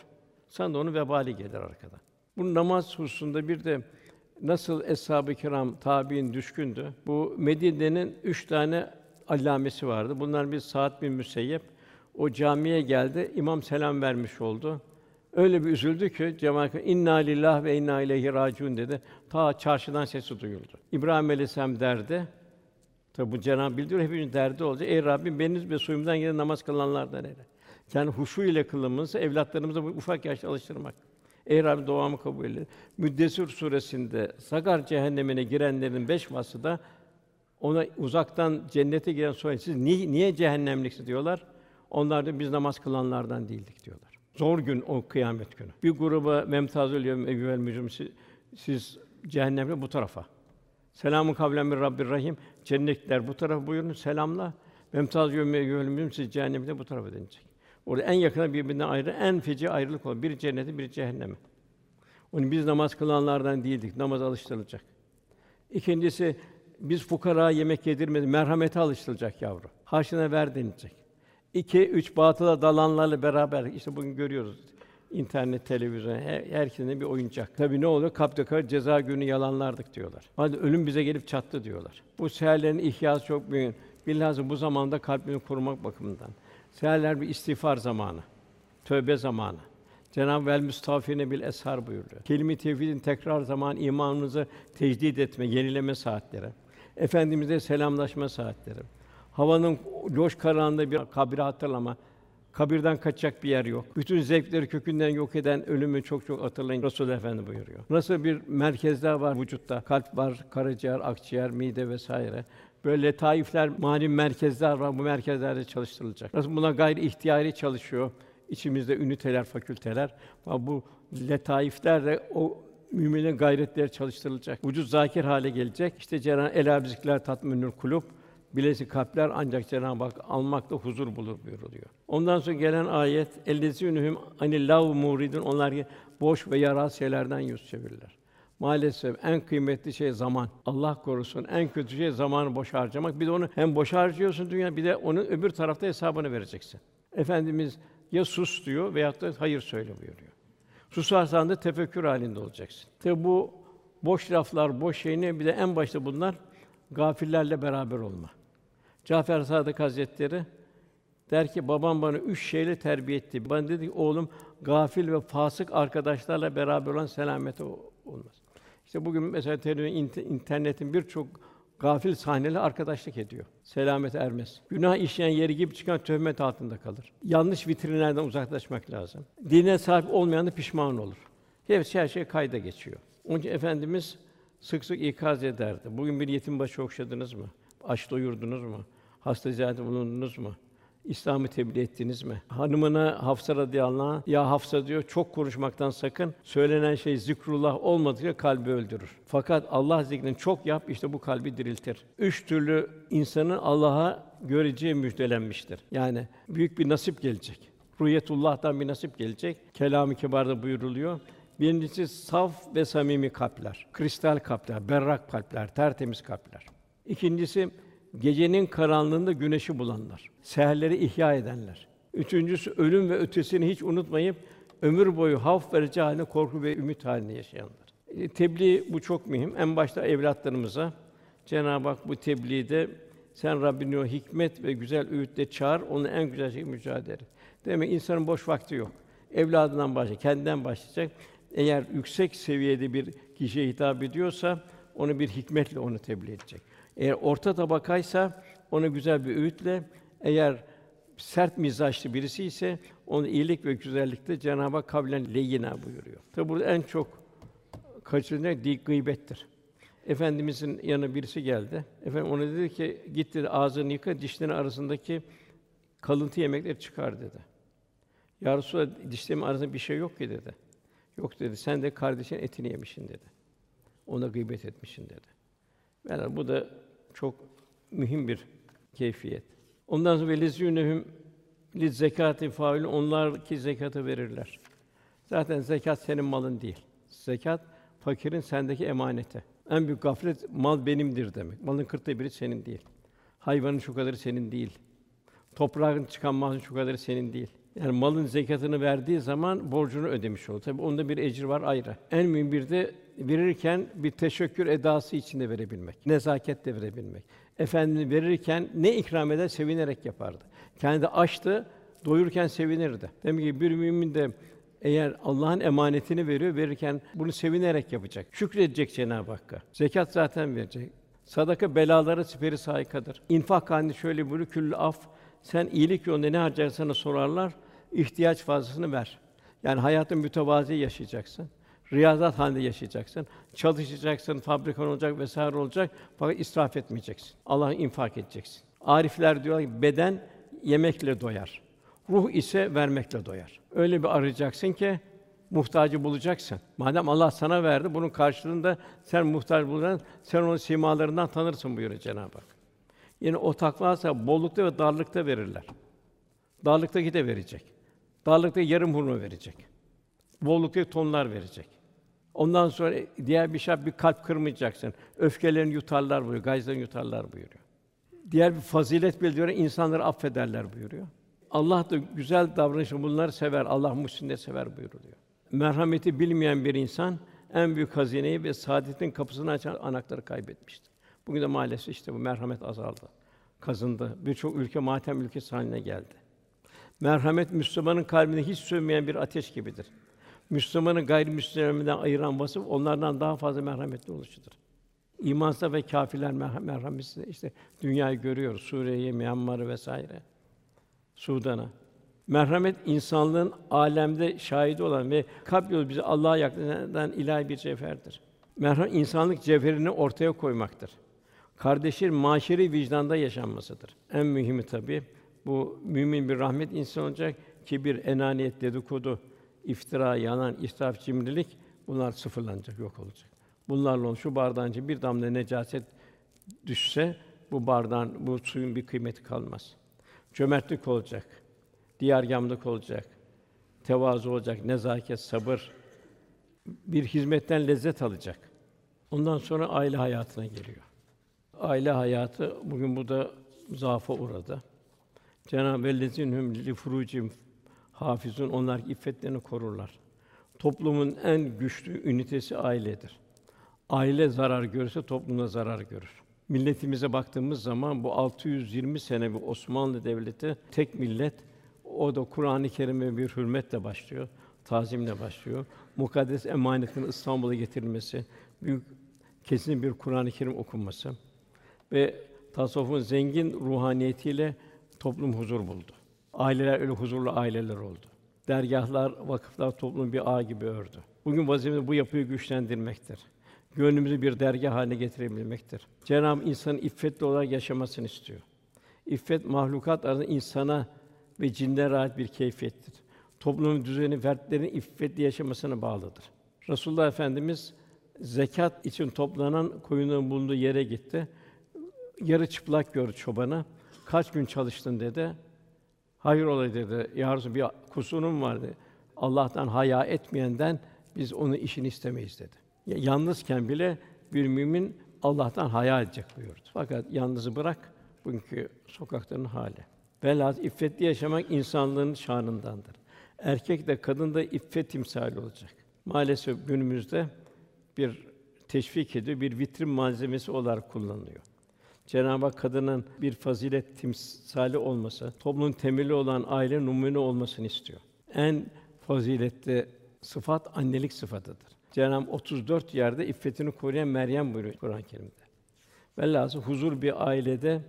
Sana da onun vebali gelir arkadan. Bu namaz hususunda bir de nasıl eshab-ı kiram tabiin düşkündü. Bu Medine'nin üç tane allamesi vardı. Bunlar bir Saat bin Müseyyep. O camiye geldi. İmam selam vermiş oldu. Öyle bir üzüldü ki cemaat inna lillah ve inna ileyhi raciun dedi. Ta çarşıdan sesi duyuldu. İbrahim Aleyhisselam derdi. Tabi bu Cenab-ı bildiriyor hepimizin derdi olacak. Ey Rabbim beniz ve soyumdan gelen namaz kılanlardan eyle. Yani huşu ile kılımızı evlatlarımıza bu ufak yaşta alıştırmak. Ey Rabbim duamı kabul eyle. Müddessir suresinde Sagar cehennemine girenlerin beş vasfı da ona uzaktan cennete giren soruyor. Siz niye, niye cehennemliksiniz diyorlar. Onlar da biz namaz kılanlardan değildik diyorlar. Zor gün o kıyamet günü. Bir gruba memtazül yevm eyyuhel mücrim siz, siz cehennemle bu tarafa. Selamun kavlen min Rabbir Rahim. Cennetler bu tarafa buyurun selamla. Memtaz yevm eyyuhel mücrim siz cehennemde bu tarafa denilecek. Orada en yakına birbirinden ayrı, en feci ayrılık olur. Bir cenneti, bir cehennemi. Onun biz namaz kılanlardan değildik. Namaz alıştırılacak. İkincisi biz fukara yemek yedirmedi, merhamete alıştırılacak yavru. Haşına ver denilecek. İki, üç batıla dalanlarla beraber işte bugün görüyoruz internet, televizyon, her, herkesin bir oyuncak. Tabii ne oluyor? Kaptıkar ceza günü yalanlardık diyorlar. Hadi ölüm bize gelip çattı diyorlar. Bu seherlerin ihyası çok büyük. Bilhassa bu zamanda kalbini korumak bakımından. Seherler bir istiğfar zamanı, tövbe zamanı. Cenab-ı Vel Müstafine bil eshar buyuruyor. Kelime-i tevhidin tekrar zaman imanımızı tecdid etme, yenileme saatleri. Efendimiz'e selamlaşma saatleri. Havanın loş karanlığında bir kabri hatırlama. Kabirden kaçacak bir yer yok. Bütün zevkleri kökünden yok eden ölümü çok çok hatırlayın. Resul Efendi buyuruyor. Nasıl bir merkezler var vücutta? Kalp var, karaciğer, akciğer, mide vesaire. Böyle letaifler, mani merkezler var. Bu merkezlerde çalıştırılacak. Nasıl buna gayri ihtiyari çalışıyor. İçimizde üniteler, fakülteler. Ama bu letaiflerle o müminin gayretleri çalıştırılacak. Vücut zakir hale gelecek. İşte Cenab-ı Ela bizikler tatminül kulub. Bilesi kalpler ancak Cenab-ı Hak almakta huzur bulur buyuruluyor. Ondan sonra gelen ayet ellezînühüm anillav muridun onlar ki boş ve yaraz şeylerden yüz çevirirler. Maalesef en kıymetli şey zaman. Allah korusun en kötü şey zamanı boş harcamak. Bir de onu hem boş harcıyorsun dünya bir de onun öbür tarafta hesabını vereceksin. Efendimiz ya sus diyor veyahut da hayır söyle buyuruyor. Susarsan da tefekkür halinde olacaksın. Tabi bu boş laflar, boş şey ne? Bir de en başta bunlar gafillerle beraber olma. Cafer Sadık Hazretleri der ki babam bana üç şeyle terbiye etti. Bana dedi ki oğlum gafil ve fasık arkadaşlarla beraber olan selamete olmaz. İşte bugün mesela internetin birçok gafil sahneli arkadaşlık ediyor. Selamet ermez. Günah işleyen yeri gibi çıkan töhmet altında kalır. Yanlış vitrinlerden uzaklaşmak lazım. Dine sahip olmayan da pişman olur. Hepsi her şey kayda geçiyor. Onun için efendimiz sık sık ikaz ederdi. Bugün bir yetim başı okşadınız mı? Aç doyurdunuz mu? Hasta ziyareti bulundunuz mu? İslam'ı tebliğ ettiniz mi? Hanımına Hafsa radıyallahu anh, ya Hafsa diyor, çok konuşmaktan sakın. Söylenen şey zikrullah olmadıkça kalbi öldürür. Fakat Allah zikrini çok yap, işte bu kalbi diriltir. Üç türlü insanın Allah'a göreceği müjdelenmiştir. Yani büyük bir nasip gelecek. Ruhiyetullah'tan bir nasip gelecek. Kelam-ı Kibar'da buyuruluyor. Birincisi saf ve samimi kalpler, kristal kalpler, berrak kalpler, tertemiz kalpler. İkincisi gecenin karanlığında güneşi bulanlar, seherleri ihya edenler. Üçüncüsü ölüm ve ötesini hiç unutmayıp ömür boyu havf verici haline korku ve ümit halinde yaşayanlar. E, tebliğ bu çok mühim. En başta evlatlarımıza Cenab-ı Hak bu tebliğde sen Rabbini o hikmet ve güzel öğütle çağır, onu en güzel şekilde mücadele et. Demek insanın boş vakti yok. Evladından başlayacak, kendinden başlayacak. Eğer yüksek seviyede bir kişiye hitap ediyorsa onu bir hikmetle onu tebliğ edecek. Eğer orta tabakaysa onu güzel bir öğütle, eğer sert mizaçlı birisi ise onu iyilik ve güzellikte Cenab-ı Hak kavlen leyyina buyuruyor. Tabi burada en çok kaçırılan dik gıybettir. Efendimizin yanına birisi geldi. Efendim ona dedi ki git dedi ağzını yıka dişlerin arasındaki kalıntı yemekleri çıkar dedi. Ya Resulallah dişlerimin arasında bir şey yok ki dedi. Yok dedi. Sen de kardeşin etini yemişsin dedi. Ona gıybet etmişsin dedi. Yani bu da çok mühim bir keyfiyet. Ondan sonra velizünehum li zekati fail onlar ki zekatı verirler. Zaten zekat senin malın değil. Zekat fakirin sendeki emaneti. En büyük gaflet mal benimdir demek. Malın kırkta biri senin değil. Hayvanın şu kadarı senin değil. Toprağın çıkan malın şu kadarı senin değil. Yani malın zekatını verdiği zaman borcunu ödemiş olur. Tabii onda bir ecir var ayrı. En mühim bir de verirken bir teşekkür edası içinde verebilmek, nezaketle verebilmek. Efendimiz verirken ne ikram eder sevinerek yapardı. Kendi açtı, doyururken sevinirdi. Demek ki bir mümin de eğer Allah'ın emanetini veriyor, verirken bunu sevinerek yapacak. Şükredecek Cenab-ı Hakk'a. Zekat zaten verecek. Sadaka belaları siperi saykadır. İnfak halinde şöyle buyuruyor, küllü af, sen iyilik yolunda ne harcarsan sorarlar, ihtiyaç fazlasını ver. Yani hayatın mütevazi yaşayacaksın. Riyazat halinde yaşayacaksın. Çalışacaksın, fabrikan olacak vesaire olacak fakat israf etmeyeceksin. Allah'a infak edeceksin. Arifler diyorlar ki beden yemekle doyar. Ruh ise vermekle doyar. Öyle bir arayacaksın ki muhtacı bulacaksın. Madem Allah sana verdi, bunun karşılığında sen muhtaç bulacaksın, sen onun simalarından tanırsın buyuruyor Cenab-ı Hak. Yine o takvasa bollukta ve darlıkta verirler. Darlıktaki de verecek. Darlıkta yarım hurma verecek. Bollukta tonlar verecek. Ondan sonra diğer bir şey bir kalp kırmayacaksın. Öfkelerini yutarlar buyuruyor, gayzlarını yutarlar buyuruyor. Diğer bir fazilet bildiriyor, insanları affederler buyuruyor. Allah da güzel davranışı bunları sever. Allah muhsin sever buyuruyor. Merhameti bilmeyen bir insan en büyük hazineyi ve saadetin kapısını açan anahtarı kaybetmiştir. Bugün de maalesef işte bu merhamet azaldı, kazındı. Birçok ülke matem ülkesi haline geldi. Merhamet Müslümanın kalbinde hiç sönmeyen bir ateş gibidir. Müslümanı gayrimüslimlerden ayıran vasıf onlardan daha fazla merhametli oluşudur. İmansız ve kâfirler merh- merhametsiz. İşte dünyayı görüyoruz. Suriye'yi, Myanmar'ı vesaire. Sudan'a. Merhamet insanlığın alemde şahidi olan ve yolu bizi Allah'a yaklaştıran ilahi bir cevherdir. Merhamet insanlık cevherini ortaya koymaktır. Kardeşlerin maşeri vicdanda yaşanmasıdır. En mühimi tabii bu mümin bir rahmet insan olacak ki bir enaniyet, dedikodu, iftira, yalan, israf, cimrilik bunlar sıfırlanacak, yok olacak. Bunlarla ol- şu bardağın bir damla necaset düşse bu bardağın, bu suyun bir kıymeti kalmaz. Cömertlik olacak, diyargâmlık olacak, tevazu olacak, nezaket, sabır, bir hizmetten lezzet alacak. Ondan sonra aile hayatına geliyor. Aile hayatı bugün bu da zaafa uğradı. Cenab-ı Ellezinhum li furucihim hafizun onlar iffetlerini korurlar. Toplumun en güçlü ünitesi ailedir. Aile zarar görürse toplumda zarar görür. Milletimize baktığımız zaman bu 620 sene bir Osmanlı Devleti tek millet o da Kur'an-ı Kerim'e bir hürmetle başlıyor, tazimle başlıyor. Mukaddes emanetin İstanbul'a getirilmesi, büyük kesin bir Kur'an-ı Kerim okunması ve tasavvufun zengin ruhaniyetiyle toplum huzur buldu. Aileler öyle huzurlu aileler oldu. Dergahlar, vakıflar toplumu bir ağ gibi ördü. Bugün vazifemiz bu yapıyı güçlendirmektir. Gönlümüzü bir dergah haline getirebilmektir. Cenab-ı insanın iffetli olarak yaşamasını istiyor. İffet mahlukat arasında insana ve cinlere ait bir keyfiyettir. Toplumun düzeni fertlerin iffetli yaşamasına bağlıdır. Resulullah Efendimiz zekat için toplanan koyunların bulunduğu yere gitti. Yarı çıplak gördü çobanı. Kaç gün çalıştın dedi. Hayır ola dedi. Ya bir kusurum vardı. Allah'tan haya etmeyenden biz onun işini istemeyiz dedi. Ya- Yalnızken bile bir mümin Allah'tan haya edecek buyurdu. Fakat yalnızı bırak bugünkü sokakların hali. Velhâsıl iffetli yaşamak insanlığın şanındandır. Erkek de kadın da iffet timsali olacak. Maalesef günümüzde bir teşvik ediyor, bir vitrin malzemesi olarak kullanılıyor. Cenab-ı Hak kadının bir fazilet timsali olması, toplumun temeli olan aile numune olmasını istiyor. En faziletli sıfat annelik sıfatıdır. Cenab-ı Hak 34 yerde iffetini koruyan Meryem buyuruyor Kur'an-ı Kerim'de. Velhâsıl huzur bir ailede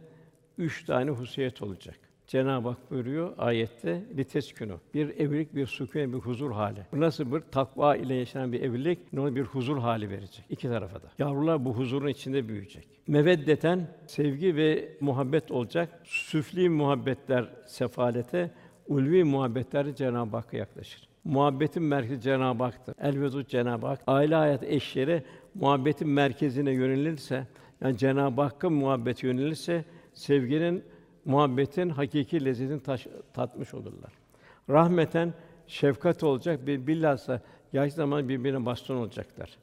üç tane hususiyet olacak. Cenab-ı Hak buyuruyor ayette liteskünü. Bir evlilik bir sükûn bir huzur hali. Bu nasıl bir takva ile yaşanan bir evlilik olur bir huzur hali verecek iki tarafa da. Yavrular bu huzurun içinde büyüyecek. Meveddeten sevgi ve muhabbet olacak. Süfli muhabbetler sefalete, ulvi muhabbetler Cenab-ı Hakk'a yaklaşır. Muhabbetin merkezi Cenab-ı Hak'tır. Elvedud Cenab-ı Hak. Aile hayat eşleri muhabbetin merkezine yönelirse, yani Cenab-ı Hakk'a muhabbet yönelirse sevginin muhabbetin hakiki lezzetini taş- tatmış olurlar. Rahmeten şefkat olacak bir bilhassa yaş zaman birbirine baston olacaklar.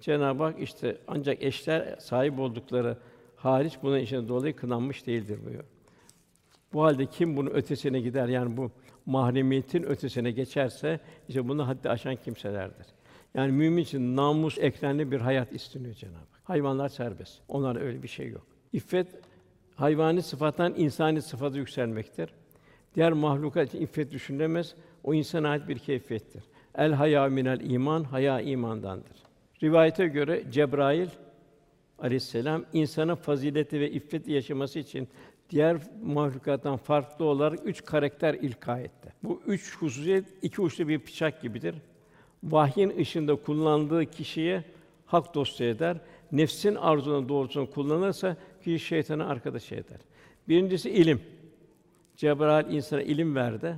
Cenab-ı Hak işte ancak eşler sahip oldukları hariç buna işine dolayı kınanmış değildir buyuruyor. Bu halde kim bunun ötesine gider yani bu mahremiyetin ötesine geçerse işte bunu haddi aşan kimselerdir. Yani mümin için namus ekrenli bir hayat isteniyor Cenab-ı Hak. Hayvanlar serbest. Onlarda öyle bir şey yok. İffet hayvani sıfattan insani sıfata yükselmektir. Diğer mahlukat için iffet düşünülemez. O insana ait bir keyfiyettir. El haya minel iman, haya imandandır. Rivayete göre Cebrail Aleyhisselam insanın fazileti ve iffeti yaşaması için diğer mahlukattan farklı olarak üç karakter ilka etti. Bu üç hususiyet iki uçlu bir bıçak gibidir. Vahyin ışığında kullandığı kişiye hak dostu eder. Nefsin arzunun doğrultusunda kullanırsa kişi şeytana arkadaş eder. Birincisi ilim. Cebrail insana ilim verdi.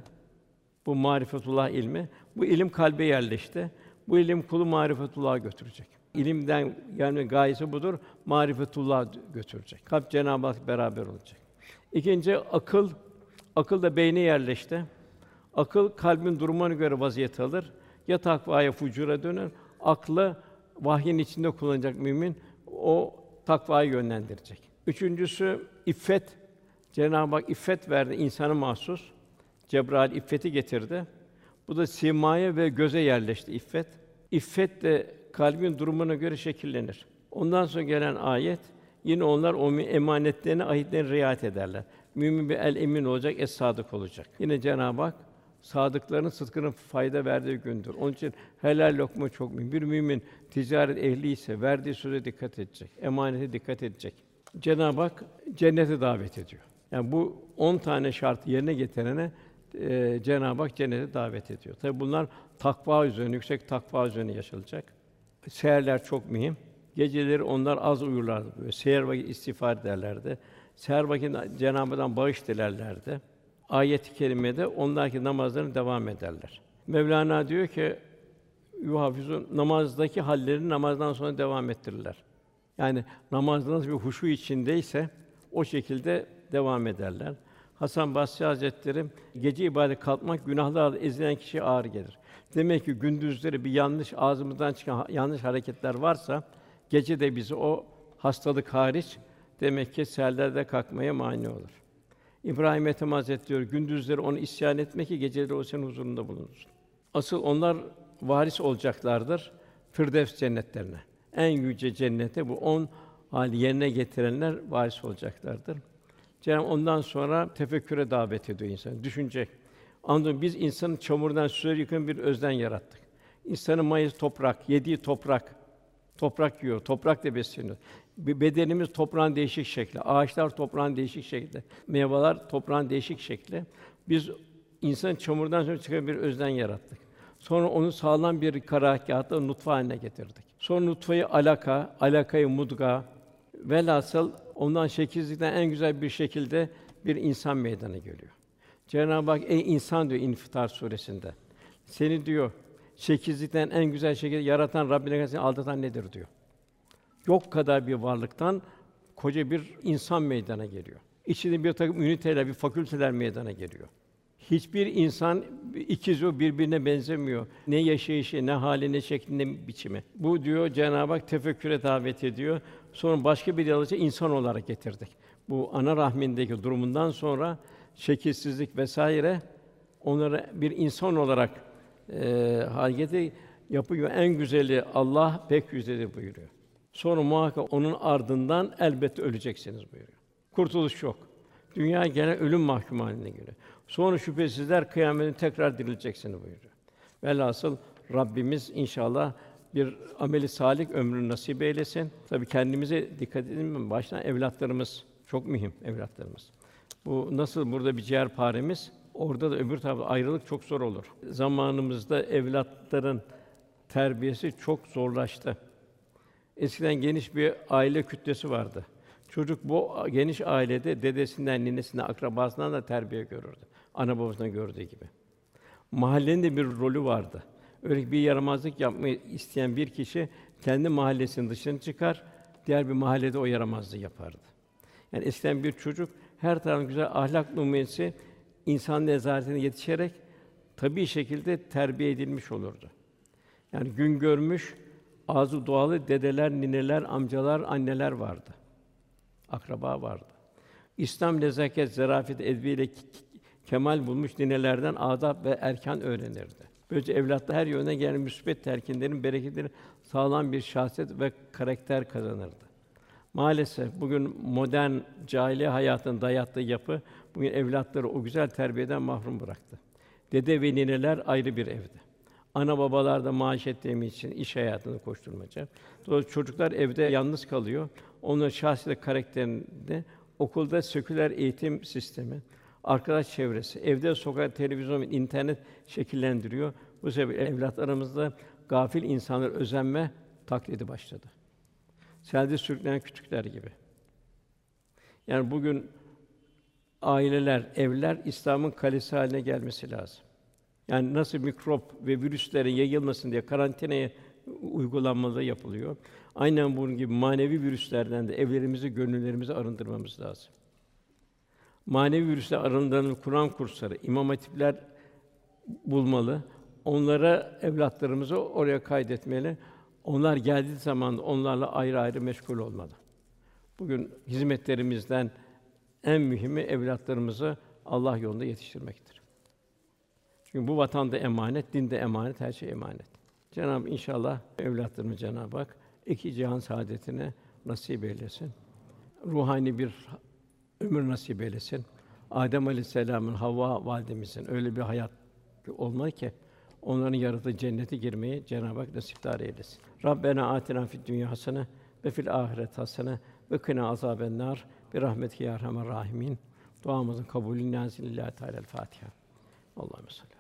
Bu marifetullah ilmi. Bu ilim kalbe yerleşti. Bu ilim kulu marifetullah'a götürecek. İlimden gelme gayesi budur. Marifetullah götürecek. Kalp Cenab-ı Hak beraber olacak. İkinci akıl. Akıl da beyne yerleşti. Akıl kalbin durumuna göre vaziyet alır. Ya takvaya, fucura döner. Aklı vahyin içinde kullanacak mümin o takvayı yönlendirecek. Üçüncüsü iffet. Cenab-ı Hak iffet verdi insana mahsus. Cebrail iffeti getirdi. Bu da simaya ve göze yerleşti iffet. İffet de kalbin durumuna göre şekillenir. Ondan sonra gelen ayet Yine onlar o emanetlerine, ahitlerine riayet ederler. Mümin bir el emin olacak, es sadık olacak. Yine Cenab-ı Hak sadıkların sıdkının fayda verdiği gündür. Onun için helal lokma çok mühim. Bir mümin ticaret ehli ise verdiği söze dikkat edecek, emanete dikkat edecek. Cenab-ı Hak cennete davet ediyor. Yani bu 10 tane şartı yerine getirene e, Cenab-ı Hak cennete davet ediyor. Tabi bunlar takva üzerine, yüksek takva üzerine yaşanacak. Seherler çok mühim. Geceleri onlar az uyurlardı. Böyle seher vakit istiğfar ederlerdi. Seher vakit Cenab-ı Hak'tan bağış dilerlerdi. Ayet-i kerimede onlarki namazlarına devam ederler. Mevlana diyor ki yuhafizun namazdaki hallerini namazdan sonra devam ettirirler. Yani namazda nasıl bir huşu içindeyse o şekilde devam ederler. Hasan Basri Hazretleri gece ibadet kalkmak günahlarla ezilen kişiye ağır gelir. Demek ki gündüzleri bir yanlış ağzımızdan çıkan yanlış hareketler varsa gece de bizi o hastalık hariç demek ki seherlerde kalkmaya mani olur. İbrahim Ethem Hazretleri diyor, gündüzleri onu isyan etme ki geceleri o senin huzurunda bulunsun. Asıl onlar varis olacaklardır Firdevs cennetlerine. En yüce cennete bu on hali yerine getirenler varis olacaklardır. Cenab-ı Hak ondan sonra tefekküre davet ediyor insanı, düşünecek. Anladın biz insanı çamurdan suya yıkın bir özden yarattık. İnsanın mayıs toprak, yediği toprak, toprak yiyor, toprakla besleniyor. Bir bedenimiz toprağın değişik şekli, ağaçlar toprağın değişik şekli, meyveler toprağın değişik şekli. Biz insan çamurdan sonra çıkan bir özden yarattık. Sonra onu sağlam bir karahkâhta nutfe haline getirdik. Sonra nutfeyi alaka, alakayı mudga, velhasıl ondan şekilsizlikten en güzel bir şekilde bir insan meydana geliyor. Cenab-ı Hak ey insan diyor İnfitar suresinde. Seni diyor şekilsizlikten en güzel şekilde yaratan Rabbine seni aldatan nedir diyor. Yok kadar bir varlıktan koca bir insan meydana geliyor. İçinde bir takım üniteler, bir fakülteler meydana geliyor. Hiçbir insan ikiz o birbirine benzemiyor. Ne yaşayışı, ne hali, ne şekli, ne biçimi. Bu diyor Cenab-ı Hak tefekküre davet ediyor. Sonra başka bir yalıcı insan olarak getirdik. Bu ana rahmindeki durumundan sonra şekilsizlik vesaire onları bir insan olarak eee hareketi yapıyor. En güzeli Allah pek yücedir buyuruyor. Sonra muhakkak onun ardından elbette öleceksiniz buyuruyor. Kurtuluş yok. Dünya gene ölüm mahkum haline geliyor. Sonra şüphesizler kıyametin tekrar dirileceksiniz buyuruyor. Velhasıl Rabbimiz inşallah bir ameli salih ömrünü nasip eylesin. Tabii kendimize dikkat edelim. Baştan evlatlarımız çok mühim evlatlarımız. Bu nasıl burada bir ciğerparemiz, orada da öbür tarafta ayrılık çok zor olur. Zamanımızda evlatların terbiyesi çok zorlaştı. Eskiden geniş bir aile kütlesi vardı. Çocuk bu geniş ailede dedesinden, ninesinden, akrabasından da terbiye görürdü. Ana babasından gördüğü gibi. Mahallenin de bir rolü vardı. Öyle bir yaramazlık yapmayı isteyen bir kişi kendi mahallesinin dışına çıkar, diğer bir mahallede o yaramazlığı yapardı. Yani eskiden bir çocuk her tarafın güzel ahlak numunesi insan nezaretine yetişerek tabii şekilde terbiye edilmiş olurdu. Yani gün görmüş, ağzı dualı dedeler, nineler, amcalar, anneler vardı. Akraba vardı. İslam nezaket, zarafet, edbiyle kemal bulmuş ninelerden adab ve erkan öğrenirdi. Böylece evlatta her yöne gelen müsbet telkinlerin bereketleri sağlam bir şahsiyet ve karakter kazanırdı. Maalesef bugün modern cahiliye hayatının dayattığı yapı bugün evlatları o güzel terbiyeden mahrum bıraktı. Dede ve nineler ayrı bir evde. Ana babalar da maaş ettiğimi için iş hayatını koşturmaca. Dolayısıyla çocuklar evde yalnız kalıyor. Onların şahsiyet karakterinde okulda seküler eğitim sistemi, arkadaş çevresi, evde sokak, televizyon, internet şekillendiriyor. Bu sebeple evlatlarımızda gafil insanlar özenme taklidi başladı. Selde sürüklenen küçükler gibi. Yani bugün aileler, evler İslam'ın kalesi haline gelmesi lazım. Yani nasıl mikrop ve virüslerin yayılmasın diye karantinaya uygulanmaları yapılıyor. Aynen bunun gibi manevi virüslerden de evlerimizi, gönüllerimizi arındırmamız lazım. Manevi virüsler arındırılır Kur'an kursları, imam hatipler bulmalı. Onlara evlatlarımızı oraya kaydetmeli. Onlar geldiği zaman onlarla ayrı ayrı meşgul olmalı. Bugün hizmetlerimizden en mühimi evlatlarımızı Allah yolunda yetiştirmektir. Çünkü bu vatan da emanet, din de emanet, her şey emanet. Cenab-ı inşallah evlatlarımı Cenab-ı Hak iki cihan saadetine nasip eylesin. ruhani bir ömür nasip eylesin. Adem Aleyhisselam'ın Havva validemizin öyle bir hayat olmalı ki onların yarattığı cennete girmeyi Cenab-ı Hak nasipdar eylesin. Rabbena atina fid dünya hasene ve fil ahiret hasene ve kına azaben nar bir rahmetike ya rahimin. Duamızın kabulü nâzil Teala Fatiha. Allahümme salli.